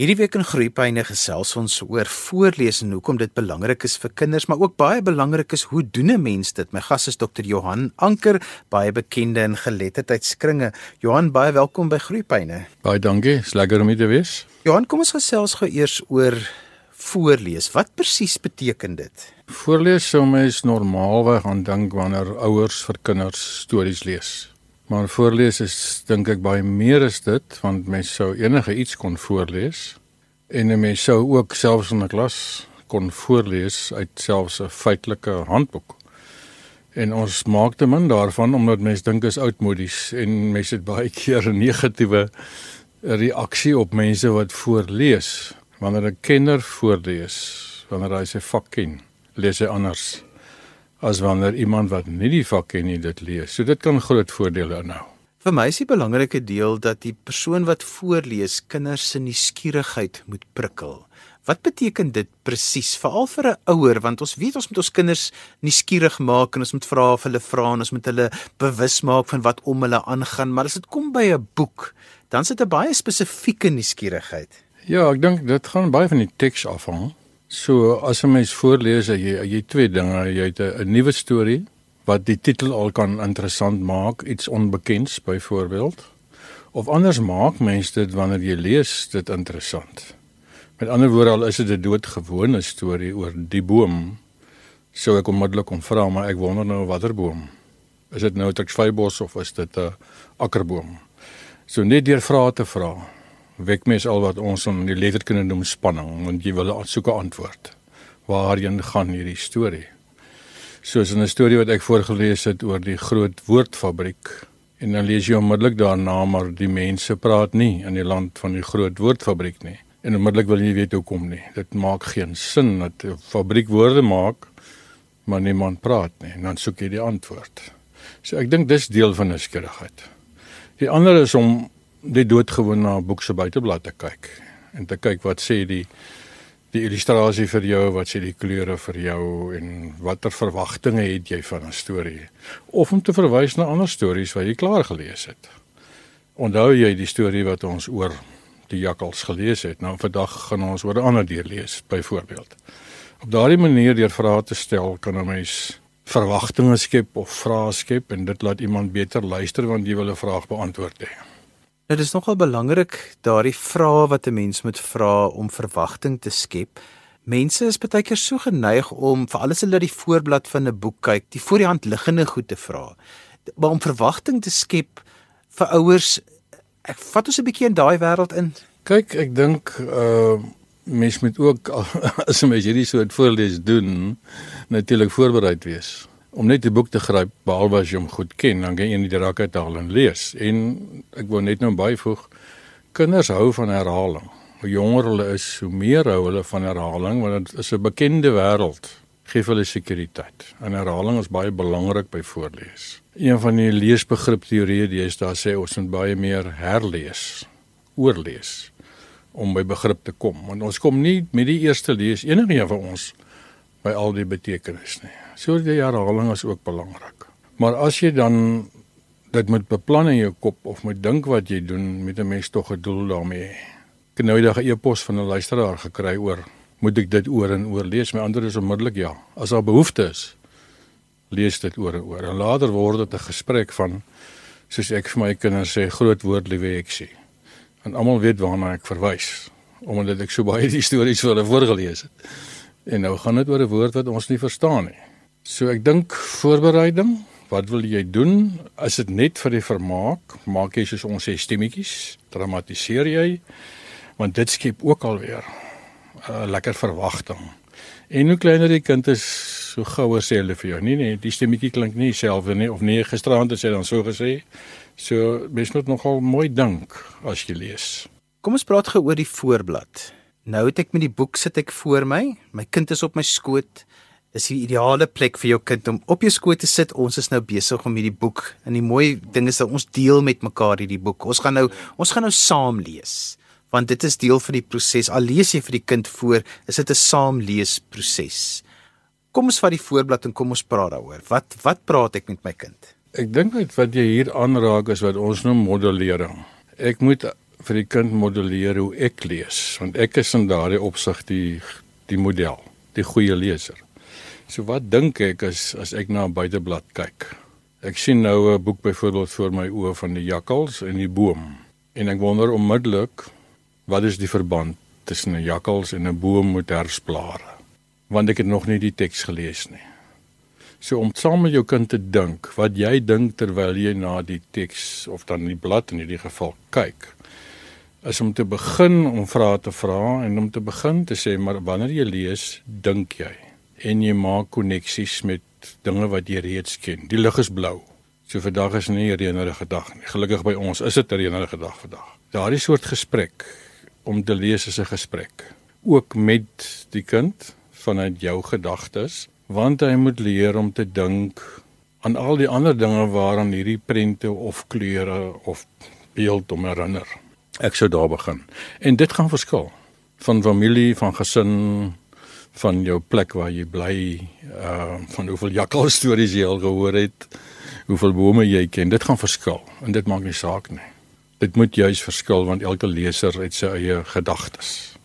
Hierdie week in Groepyne gesels ons oor voorlees en hoekom dit belangrik is vir kinders, maar ook baie belangrik is hoe doen 'n mens dit? My gas is Dr. Johan Anker, baie bekende in geletterdheidskringe. Johan, baie welkom by Groepyne. Baie dankie, is lekker om hier te wees. Johan, kom ons gesels gou eers oor voorlees. Wat presies beteken dit? Voorlees sou mens normaalweg aan dink wanneer ouers vir kinders stories lees. Maar voorlees is dink ek baie meer as dit want mens sou enige iets kon voorlees en 'n mens sou ook selfs in 'n klas kon voorlees uit selfs 'n feitelike handboek. En ons maak te min daarvan omdat mense dink is oudmodies en mense het baie keer 'n negatiewe reaksie op mense wat voorlees. Wanneer 'n kenner voorlees, wanneer hy sy vak ken, lees hy anders as wanneer iemand wat nie die vak ken nie dit lees. So dit kan groot voordele inhou. Vir my is die belangrike deel dat die persoon wat voorlees kinders se nuuskierigheid moet prikkel. Wat beteken dit presies veral vir 'n ouer want ons weet ons moet ons kinders nuuskierig maak en ons moet vra of hulle vra en ons moet hulle bewus maak van wat om hulle aangaan maar as dit kom by 'n boek dan sit 'n baie spesifieke nuuskierigheid. Ja, ek dink dit gaan baie van die teks afhang. So as 'n mens voorlees, jy jy twee dinge, jy het 'n nuwe storie wat die titel al kan interessant maak, iets onbekends byvoorbeeld. Of anders maak mense dit wanneer jy lees dit interessant. Met ander woorde al is dit 'n doodgewone storie oor die boom, sou ek onmiddellik om vra, maar ek wonder nou watter boom. Is dit nou 'n trekvybos of is dit 'n akkerboom? So net deur vrae te vra wek mens al wat ons in die letterkunde noem spanning want jy wil soek 'n antwoord. Waarheen gaan hierdie storie? Soos in 'n storie wat ek voorgeles het oor die groot woordfabriek en dan lees jy onmiddellik daarna maar die mense praat nie in die land van die groot woordfabriek nie. En onmiddellik wil jy weet hoekom nie. Dit maak geen sin dat 'n fabriek woorde maak maar niemand praat nie. En dan soek jy die antwoord. So ek dink dis deel van nuuskierigheid. Die ander is om die doodgewoon na 'n boek se buiteblad te kyk en te kyk wat sê die die illustrasie vir jou, wat sê die kleure vir jou en watter verwagtinge het jy van 'n storie of om te verwys na ander stories wat jy klaar gelees het. Onthou jy die storie wat ons oor die jakkals gelees het? Nou vandag gaan ons oor 'n ander dier lees, byvoorbeeld. Op daardie manier deur vrae te stel kan 'n mens verwagtinge skep of vrae skep en dit laat iemand beter luister want jy wil 'n vraag beantwoord hê. Nou dis nogal belangrik daardie vrae wat 'n mens moet vra om verwagting te skep. Mense is baie keer so geneig om vir alles hulle die voorblad van 'n boek kyk, die voor die hand liggende goed te vra. Maar om verwagting te skep vir ouers, ek vat ons 'n bietjie in daai wêreld in. Kyk, ek dink uh mens moet ook as 'n mens hierdie soort voorlees doen, natuurlik voorbereid wees om net die boek te gryp behalwe as jy hom goed ken, dan kan jy nie die raak uithaal en lees. En ek wou net nou byvoeg, kinders hou van herhaling. Hoe jonger hulle is, hoe meer hou hulle van herhaling want dit is 'n bekende wêreld. Geef hulle sekuriteit. En herhaling is baie belangrik by voorlees. Een van die leesbegrip teorieë dis daar sê ons moet baie meer herlees, oorlees om by begrip te kom. Want ons kom nie met die eerste lees enige een van ons by al die betekenis nie. So die herhaling is ook belangrik. Maar as jy dan dit moet beplan in jou kop of moet dink wat jy doen met 'n mens tog 'n doel daarmee. Ek het nou 'n e-pos van 'n luisteraar gekry oor moet ek dit oor en oor lees? My antwoord is onmiddellik ja. As daar behoefte is, lees dit oor en oor. En later word dit 'n gesprek van soos ek vir my kinders sê groot woord liewe ek sê. En almal weet waarna ek verwys omdat ek so baie die stories vir hulle voorgeles het. En nou gaan dit oor 'n woord wat ons nie verstaan nie. So ek dink voorbereiding, wat wil jy doen? As dit net vir die vermaak, maak jy soos ons sê stemmetjies, dramatiseer jy want dit skep ook alweer 'n uh, lekker verwagting. En hoe kleiner die kind is, so gouer sê hulle vir jou, nee nee, die stemmetjie klink nie dieselfde nie of nee, gisteraand het hy dan so gesê. So mens moet nogal mooi dink as jy lees. Kom ons praat gou oor die voorblad. Nou het ek met die boek sit ek voor my, my kind is op my skoot is die ideale plek vir jou kind om op jou skoot te sit. Ons is nou besig om hierdie boek en die mooi ding is dat ons deel met mekaar hierdie boek. Ons gaan nou ons gaan nou saam lees want dit is deel van die proses. Al lees jy vir die kind voor, is dit 'n saamlees proses. Kom ons vat die voorblad en kom ons praat daaroor. Wat wat praat ek met my kind? Ek dink net wat jy hier aanraak is wat ons noem modellering. Ek moet vir die kind modelleer hoe ek lees, want ek is in daardie opsig die die model, die goeie leser. So wat dink ek as as ek na 'n buiteblad kyk? Ek sien nou 'n boek byvoorbeeld voor my oë van die jakkals en die boom en ek wonder onmiddellik wat is die verband tussen 'n jakkals en 'n boom met herfsblare? Want ek het nog nie die teks gelees nie. So om saam met jou kind te dink wat jy dink terwyl jy na die teks of dan die blad in hierdie geval kyk is om te begin om vrae te vra en om te begin te sê maar wanneer jy lees dink jy en jy maak koneksies met dinge wat jy reeds ken. Die lig is blou. So vandag is nie 'n reënerige dag nie. Gelukkig by ons is dit 'n reënerige dag vandag. Daardie soort gesprek om te lees is 'n gesprek ook met die kind vanuit jou gedagtes want hy moet leer om te dink aan al die ander dinge waaraan hierdie prente of kleure of beeld hom herinner. Ek sou daar begin. En dit gaan verskil van familie, van gesin, van jou plek waar jy bly, uh van hoeveel jakkal stories jy al gehoor het, hoeveel bome jy ken, dit gaan verskil en dit maak nie saak nie. Dit moet juis verskil want elke leser het sy eie gedagtes.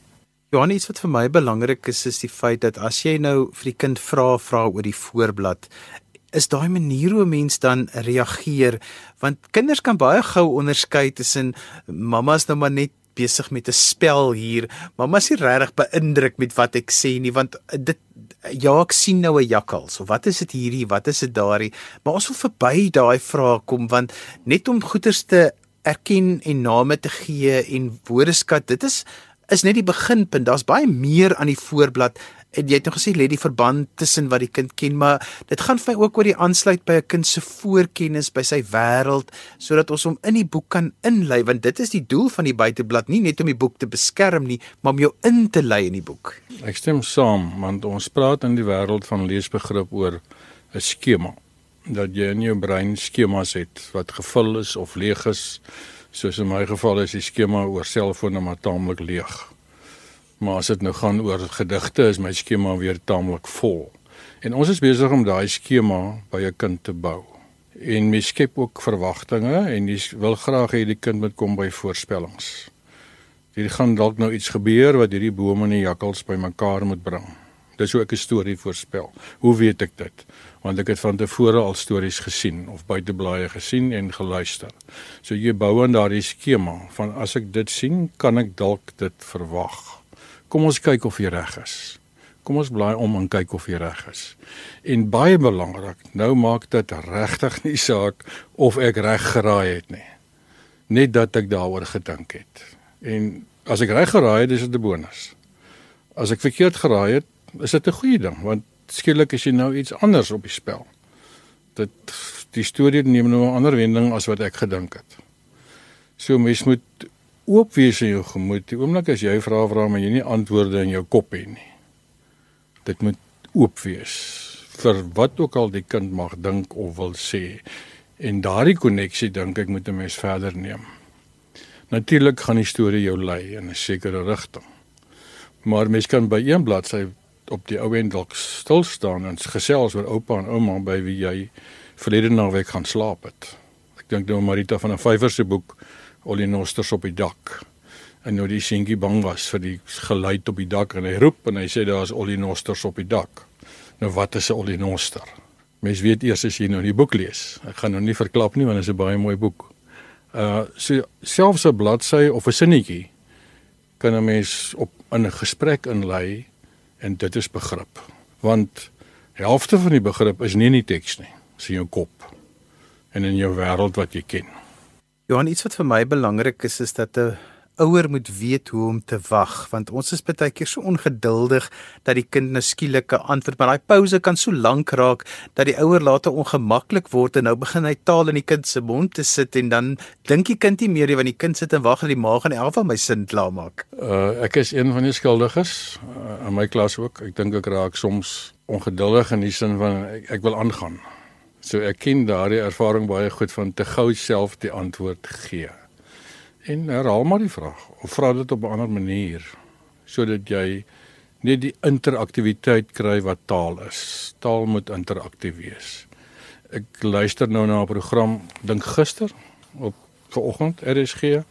Johan, iets wat vir my belangrik is is die feit dat as jy nou vir die kind vra vra oor die voorblad, is daai manier hoe mens dan reageer want kinders kan baie gou onderskei tussen mamma's nou maar net besig met 'n spel hier. Mamma is regtig beïndruk met wat ek sê nie want dit ja, ek sien nou 'n jakkal. So wat is dit hierdie? Wat is dit daardie? Maar ons wil verby daai vrae kom want net om goeders te erken en name te gee en woordeskat, dit is is net die beginpunt. Daar's baie meer aan die voorblad en jy het nog gesê lê die verband tussen wat die kind ken, maar dit gaan vir my ook oor die aansluit by 'n kind se voorkennis by sy wêreld sodat ons hom in die boek kan inlei want dit is die doel van die buiteblad, nie net om die boek te beskerm nie, maar om jou in te lei in die boek. Ek stem saam want ons praat in die wêreld van leesbegrip oor 'n skema dat jy in jou brein skemas het wat gevul is of leeg is. Soos in my geval is die skema oor selfone maar taamlik leeg. Maar as dit nou gaan oor gedigte, is my skema weer taamlik vol. En ons is besig om daai skema by 'n kind te bou. En mens skep ook verwagtinge en jy wil graag hê die kind moet kom by voorspellings. Hier gaan dalk nou iets gebeur wat hierdie bome en die jakkals bymekaar moet bring. Dis hoe ek 'n storie voorspel. Hoe weet ek dit? Want ek het van tevore al stories gesien of buiteblaaie gesien en geluister. So jy bou aan daardie skema van as ek dit sien, kan ek dalk dit verwag. Kom ons kyk of jy reg is. Kom ons blaai om en kyk of jy reg is. En baie belangrik, nou maak dit regtig nie saak of ek reg geraai het nie. Net dat ek daaroor gedink het. En as ek reg geraai het, is dit 'n bonus. As ek verkeerd geraai het, is dit 'n goeie ding want skielik is jy nou iets anders op die spel. Dit die storie neem nou 'n ander wending as wat ek gedink het. So mens moet oop wees in jou gemoed. Die oomblik as jy vra vra maar jy nie antwoorde in jou kop het nie. Dit moet oop wees vir wat ook al die kind mag dink of wil sê. En daardie koneksie dink ek moet 'n mens verder neem. Natuurlik gaan die storie jou lei in 'n sekere rigting. Maar mens kan by een bladsy op die ou end dalk stil staan en gesels oor oupa en ouma by wie jy verlede naweek gaan slaap het. Ek dink nou Marita van 'n vyfer se boek olinosters op die dak. En nou die seentjie bang was vir die geluid op die dak en hy roep en hy sê daar's olinosters op die dak. Nou wat is 'n olinoster? Mens weet eers as jy nou die boek lees. Ek gaan nou nie verklap nie want dit is 'n baie mooi boek. Uh so selfs 'n bladsy of 'n sinnetjie kan 'n mens op in 'n gesprek inlei en dit is begrip. Want helfte van die begrip is nie in die teks nie, dis in jou kop en in jou wêreld wat jy ken. Johan, iets wat vir my belangrik is is dat 'n ouer moet weet hoe om te wag, want ons is baie keer so ongeduldig dat die kind nou skielik 'n antwoord, maar daai pouse kan so lank raak dat die ouer later ongemaklik word en nou begin hy taal in die kind se mond te sit en dan dink die kind nie meer nie want die kind sit en wag dat die maag en elf van my sin klaar maak. Uh ek is een van die skuldiges uh, in my klas ook. Ek dink ek raak soms ongeduldig in die sin van ek, ek wil aangaan. So ek ken daardie ervaring baie goed van te gou self die antwoord gee. En herhaal maar die vraag of vra dit op 'n ander manier sodat jy net die interaktiwiteit kry wat taal is. Taal moet interaktief wees. Ek luister nou na 'n program dink gister op vanoggend RSG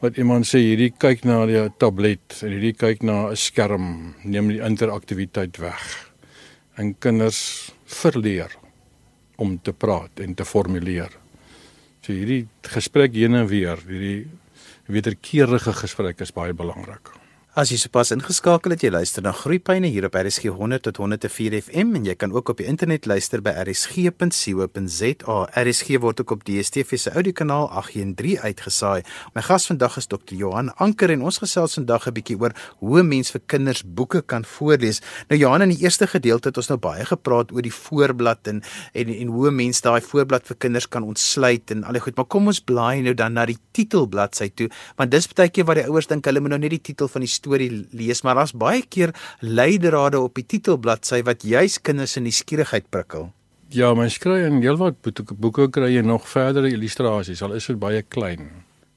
wat iemand sê hierdie kyk na die tablet en hierdie kyk na 'n skerm, neem die interaktiwiteit weg. En kinders verleer om te praat en te formuleer. So hierdie gesprek heen en weer, hierdie wederkerige gesprek is baie belangrik. As jy sopas ingeskakel het, jy luister na Groepyne hier op RSG 100 tot 104 FM en jy kan ook op die internet luister by rsg.co.za. RSG word ook op DStv se audiokanaal 813 uitgesaai. My gas vandag is Dr. Johan Anker en ons gesels vandag 'n bietjie oor hoe 'n mens vir kinders boeke kan voorlees. Nou Johan, in die eerste gedeelte het ons nou baie gepraat oor die voorblad en en en hoe 'n mens daai voorblad vir kinders kan ontsluit en al die goed. Maar kom ons blaai nou dan na die titelbladsy toe, want dis baie keer wat die ouers dink hulle moet nou net die titel van die storie lees, maar daar's baie keer leidrade op die titelbladsy wat juis kinders se nuuskierigheid prikkel. Ja, mens kry in heelwat boeke, boeke kry jy nog verdere illustrasies, al is dit baie klein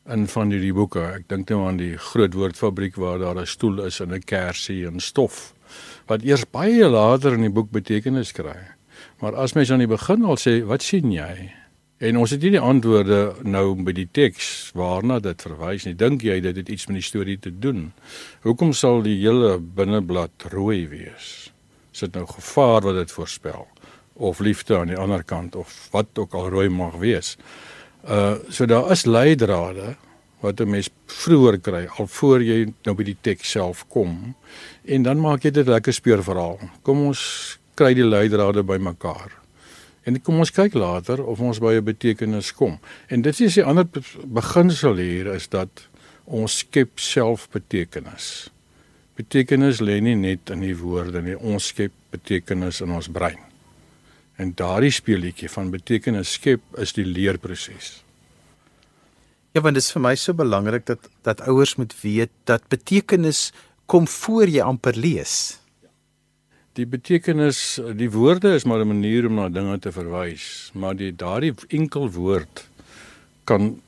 in van hierdie boeke. Ek dink nou aan die groot woordfabriek waar daar 'n stoel is en 'n kersie en stof wat eers baie later in die boek betekenis kry. Maar as mens aan die begin al sê, "Wat sien jy?" En ons het nie die antwoorde nou by die teks waarna dit verwys nie. Dink jy dit het iets met die storie te doen? Hoekom sal die hele binneblad rooi wees? Is dit nou gevaar wat dit voorspel of liefde aan die ander kant of wat ook al rooi mag wees? Uh so daar is leidrade wat 'n mens vroeër kry al voor jy nou by die teks self kom en dan maak jy dit lekker speurverhaal. Kom ons kry die leidrade bymekaar. En kom ons kyk later of ons by 'n betekenis kom. En dit is die ander beginsel hier is dat ons skep self betekenis. Betekenis lê nie net in die woorde nie, ons skep betekenis in ons brein. En daardie speletjie van betekenis skep is die leerproses. Ja, want dit is vir my so belangrik dat dat ouers moet weet dat betekenis kom voor jy amper lees. Die betekenis, die woorde is maar 'n manier om na dinge te verwys, maar die daardie enkel woord kan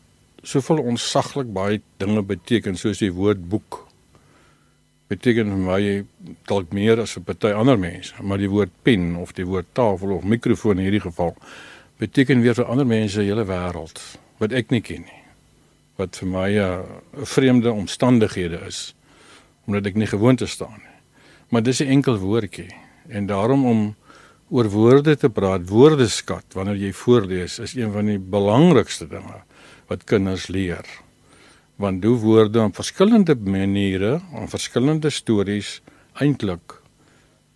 soveel onsaglik baie dinge beteken soos die woord boek. Beteken vir my dalk meer as vir party ander mense, maar die woord pen of die woord tafel of mikrofoon in hierdie geval beteken weer vir ander mense 'n hele wêreld wat ek nie ken nie. Wat vir my 'n vreemde omstandighede is omdat ek nie gewoond te staan nie. Maar dis 'n enkel woordjie en daarom om oor woorde te praat, woordeskat wanneer jy voorlees is een van die belangrikste dinge wat kinders leer. Want hoe woorde op verskillende maniere, op verskillende stories eintlik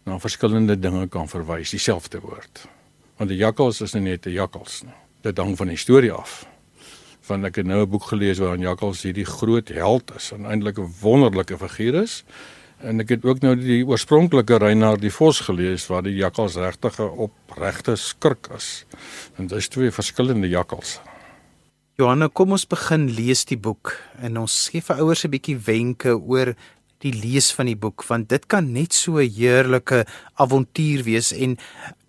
na verskillende dinge kan verwys, dieselfde woord. Want 'n jakkals is nie net 'n jakkals nie. Dit hang van die storie af. Want ek het nou 'n boek gelees waarin jakkals hierdie groot held is en eintlik 'n wonderlike figuur is En ek het ook nou die oorspronklike Reinhard die Vos gelees waar die jakkals regtig 'n opregte skrik is. En dit is twee verskillende jakkals. Johanna, kom ons begin lees die boek en ons gee vir ouers 'n bietjie wenke oor die lees van die boek want dit kan net so 'n heerlike avontuur wees en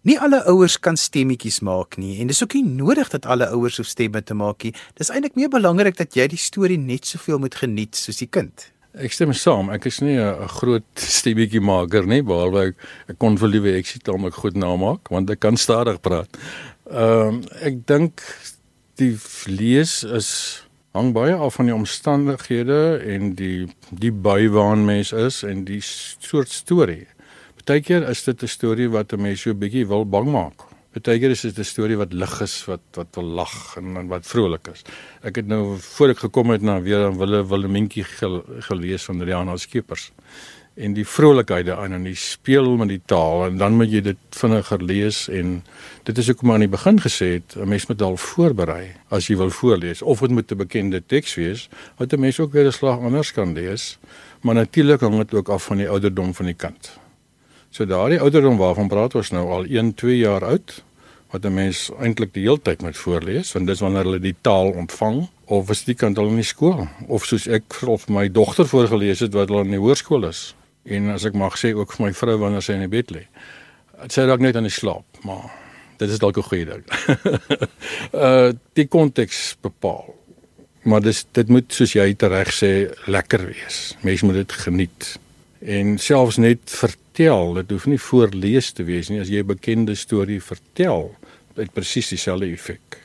nie alle ouers kan stemmetjies maak nie en dis ook nie nodig dat alle ouers so stemme te maak nie. Dis eintlik meer belangrik dat jy die storie net soveel moet geniet soos die kind. Ek stem saam. Ek is nie 'n groot stemmetjie maker nie, behalwe ek, ek kon vir liewe ek sit om ek goed namaak want ek kan stadig praat. Ehm um, ek dink die lees is hang baie af van die omstandighede en die die by waarin mens is en die soort storie. Partykeer is dit 'n storie wat 'n mens so 'n bietjie wil bang maak. Partykeer is dit 'n storie wat lig is, wat wat wil lag en, en wat vrolik is. Ek het nou voor ek gekom het na weer aan Wille Willemintjie gel, gelees van Rihanna Skeepers. En die vrolikheid daarin en die speel met die taal en dan moet jy dit vinniger lees en dit is maar aan die begin gesê het 'n mens moet al voorberei as jy wil voorlees of dit moet 'n bekende teks wees wat 'n mens ook weer 'n slag anders kan lees. Maar natuurlik hang dit ook af van die ouderdom van die kind. So daardie ouderdom waarvan praat ons nou al 1, 2 jaar oud wat 'n mens eintlik die hele tyd moet voorlees want dis wanneer hulle die taal ontvang of as die kind al in skool of soos ek vir my dogter voorgelees het wat al in die hoërskool is en as ek mag sê ook vir my vrou wanneer sy in die bed lê. Dit sê dalk net aan die slaap, maar dit is dalk 'n goeie ding. uh die konteks bepaal. Maar dis dit moet soos jy reg sê lekker wees. Mense moet dit geniet en selfs net vertel, dit hoef nie voorlees te wees nie as jy 'n bekende storie vertel, het presies dieselfde effek.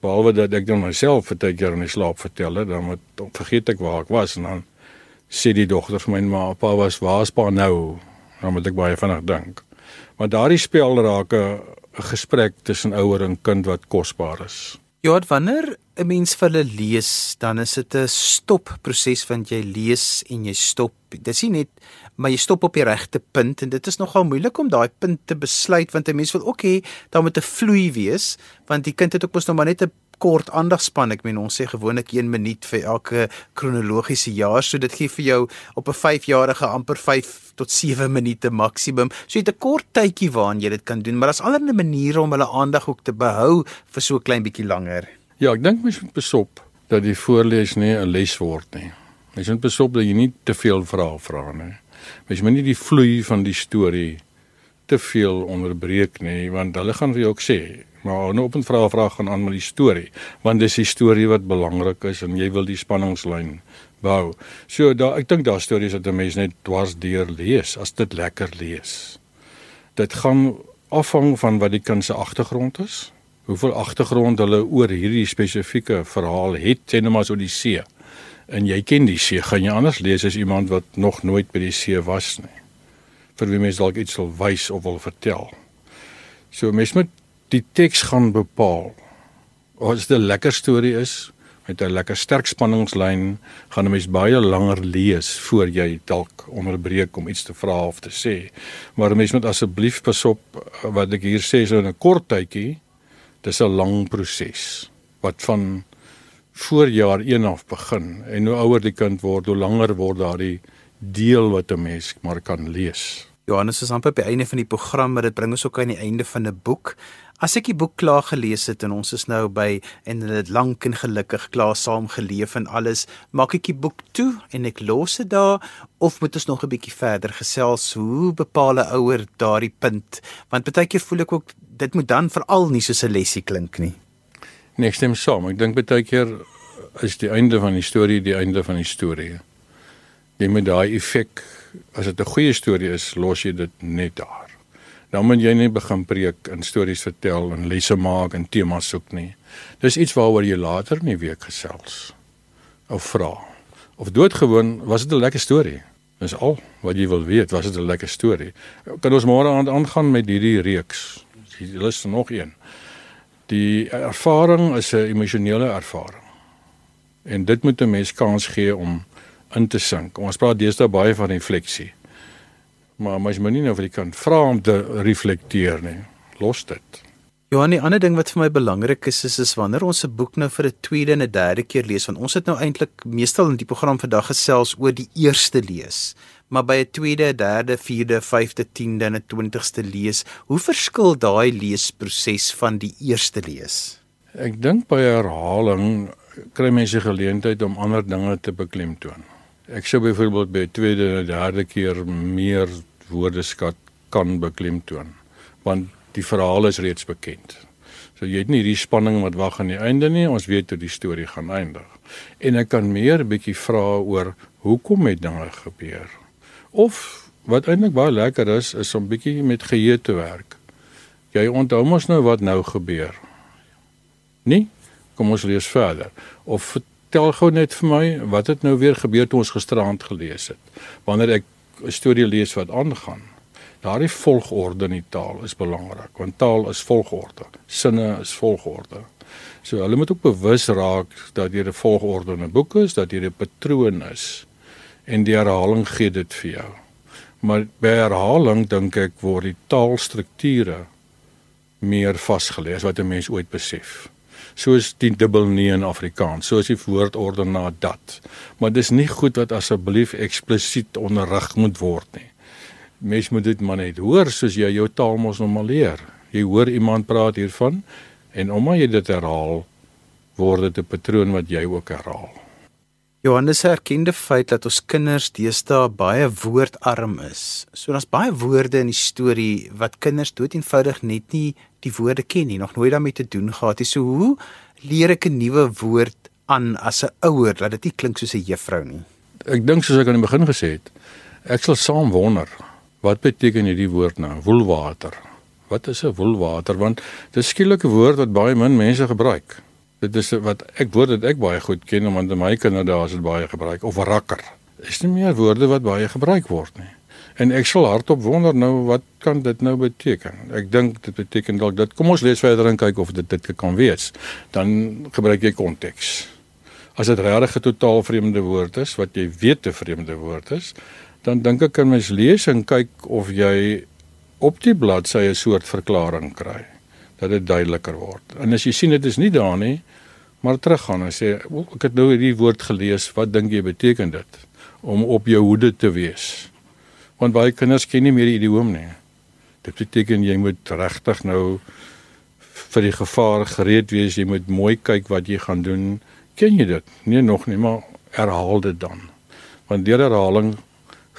Behalwe dat ek dan myself vir tyd keer in die slaap vertel het, dan moet vergeet ek waar ek was en dan sê die dogter vir my maar pa was waar's pa nou? Dan moet ek baie vinnig dink. Maar daardie spel raak 'n gesprek tussen ouer en kind wat kosbaar is. Ja, wanneer 'n mens vir hulle lees, dan is dit 'n stopproses want jy lees en jy stop. Dit is nie net maar jy stop op die regte punt en dit is nogal moeilik om daai punt te besluit want 'n mens wil ook hê daar moet 'n vloei wees want die kind het ook mos nog maar net 'n kort aandagspan. Ek meen ons sê gewoonlik 1 minuut vir elke kronologiese jaar, so dit gee vir jou op 'n 5-jarige amper 5 tot 7 minute maksimum. So jy het 'n kort tydjie waarin jy dit kan doen, maar daar's allerlei maniere om hulle aandag ook te behou vir so 'n klein bietjie langer. Ja, ek dink mens moet besop dat die voorlees nie 'n les word nie. Mens moet besop dat jy nie te veel vrae vra nie. Mens moet nie die vloei van die storie te veel onderbreek nie, want hulle gaan vir jou ook sê, maar nou op 'n vraag gaan aan met die storie, want dis die storie wat belangrik is en jy wil die spanningslyn bou. So daar ek dink daar stories wat 'n mens net dwars deur lees as dit lekker lees. Dit gaan afhang van wat die kind se agtergrond is. Hoeveel agtergrond hulle oor hierdie spesifieke verhaal het, sê net maar so die see. En jy ken die see, gaan jy anders lees as iemand wat nog nooit by die see was nie. Vir wie mens dalk iets wil wys of wil vertel. So mens moet die teks gaan bepaal. As dit 'n lekker storie is met 'n lekker sterk spanningslyn, gaan 'n mens baie langer lees voor jy dalk onderbreek om iets te vra of te sê. Maar 'n mens moet asseblief pasop wat ek hier sê so in 'n kort tydjie. Dis 'n lang proses wat van voor jaar 1 af begin en hoe ouer die kind word, hoe langer word daardie deel wat 'n mens maar kan lees. Johannes is amper by einde van die program, maar dit bring ons ook aan die einde van 'n boek. As ek die boek klaar gelees het en ons is nou by en dit lank en gelukkig klaar saam geleef en alles, maak ek die boek toe en ek los dit daar of moet ons nog 'n bietjie verder gesels hoe bepaal 'n ouer daardie punt? Want baie keer voel ek ook dit moet dan veral nie soos 'n lesie klink nie. Nee, ek stem saam. Ek dink baie keer is die einde van die storie die einde van die storie. Jy moet daai effek as dit 'n goeie storie is, los jy dit net daar. Dan moet jy nie begin preek en stories vertel en lesse maak en temas soek nie. Dis iets waaroor jy later in die week gesels of vra. Of doodgewoon, was dit 'n lekker storie? Dis al wat jy wil weet, was dit 'n lekker storie? Kan ons môre aan aangaan met hierdie reeks? Hier is er nog een. Die ervaring is 'n emosionele ervaring. En dit moet 'n mens kans gee om in te sink. Ons praat deesdae baie van refleksie. Maar mens moet nie nou vir die kind vra om te reflekteer nie. Los dit. Johan, die ander ding wat vir my belangrik is is is wanneer ons 'n boek nou vir 'n tweede en 'n derde keer lees, want ons het nou eintlik meestal in die program vandag gesels oor die eerste lees. Maar by 'n tweede, derde, vierde, vyfde, tiende en 'n twintigste lees, hoe verskil daai leesproses van die eerste lees? Ek dink by herhaling kry mense geleentheid om ander dinge te beklemtoon. Ek sou byvoorbeeld by tweede en derde keer meer woordeskat kan beklemtoon want die verhaal is reeds bekend. So jy het nie hierdie spanning wat wag aan die einde nie, ons weet hoe die storie gaan eindig. En ek kan meer 'n bietjie vra oor hoekom het dinge gebeur. Of wat eintlik baie lekker is, is om bietjie met geheue te werk. Jy onthou mos nou wat nou gebeur. Nee, kom ons lees verder. Of Tel gou net vir my wat het nou weer gebeur toe ons gisterand gelees het. Wanneer ek 'n storie lees wat aangaan. Daardie volgorde in die taal is belangrik want taal is volgorde. Sinne is volgorde. So hulle moet ook bewus raak dat jy 'n volgorde in 'n boek is, dat jy 'n patroon is en die herhaling gee dit vir jou. Maar by herhaling dink ek word die taalstrukture meer vasgelê as wat 'n mens ooit besef soos die dubbel nee in Afrikaans, soos die woordorde na dat. Maar dis nie goed dat asseblief eksplisiet onderrig moet word nie. Mens moet dit maar net hoor soos jy jou taal mos normaal leer. Jy hoor iemand praat hiervan en omdat jy dit herhaal, word dit 'n patroon wat jy ook herhaal. Johannes erkende feit dat ons kinders deesdae baie woordarm is. So daar's baie woorde in die storie wat kinders dood eenvoudig net nie die woorde ken nie, nog nooit daarmee te doen gehad het. So hoe leer ek 'n nuwe woord aan as 'n ouer dat dit nie klink soos 'n juffrou nie? Ek dink soos ek aan die begin gesê het, ek sal saam wonder wat beteken hierdie woord nou, woelwater. Wat is 'n woelwater? Want dit is skielik 'n woord wat baie min mense gebruik. Dit is wat ek woord dit ek baie goed ken omdat my kinders daar is dit baie gebruik of rakker. Is nie meer woorde wat baie gebruik word nie. En ek sal hardop wonder nou wat kan dit nou beteken? Ek dink dit beteken dalk dit. Kom ons lees verder en kyk of dit dit kan wees. Dan gebruik jy konteks. As dit regtig 'n totaal vreemde woord is wat jy weet 'n vreemde woord is, dan dink ek kan mens lees en kyk of jy op die bladsy 'n soort verklaring kry dat dit duideliker word. En as jy sien dit is nie daar nie, maar teruggaan en sê ek het nou hierdie woord gelees, wat dink jy beteken dit om op jou hoede te wees? Want baie kinders ken nie meer die idioom nie. Dit beteken jy moet regtig nou vir die gevaar gereed wees, jy moet mooi kyk wat jy gaan doen. Ken jy dit? Nee nog nie, maar herhaal dit dan. Want deur herhaling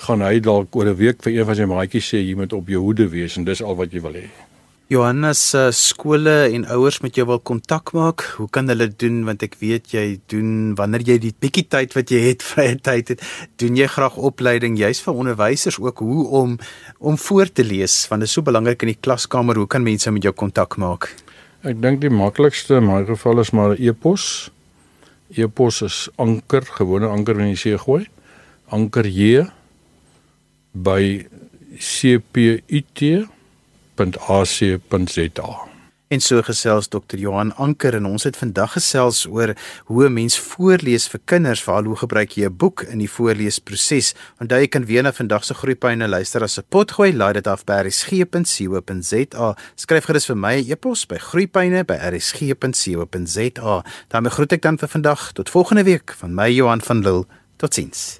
gaan hy dalk oor 'n week vir een van sy maatjies sê jy moet op jou hoede wees en dis al wat jy wil hê. Johannes uh, skole en ouers met jou wil kontak maak. Hoe kan hulle doen want ek weet jy doen wanneer jy die bietjie tyd wat jy het vrye tyd het, doen jy graag opleiding juis vir onderwysers ook hoe om om voor te lees want dit is so belangrik in die klaskamer. Hoe kan mense met jou kontak maak? Ek dink die maklikste in my geval is maar 'n e-pos. E-pos is anker, gewone anker wat jy sê gooi. Anker J by cput.ac.za. En so gesels Dr. Johan Anker en ons het vandag gesels oor hoe 'n mens voorlees vir kinders, veral hoe gebruik jy 'n boek in die voorleesproses. Onthou jy kan weer na vandag se groeipyne luister as 'n potgooi, laai dit af by rsg.co.za. Skryf gerus vir my 'n e e-pos by groeipyne by rsg.co.za. daarmee groet ek dan vir vandag tot volgende week van my Johan van Lille. Totsiens.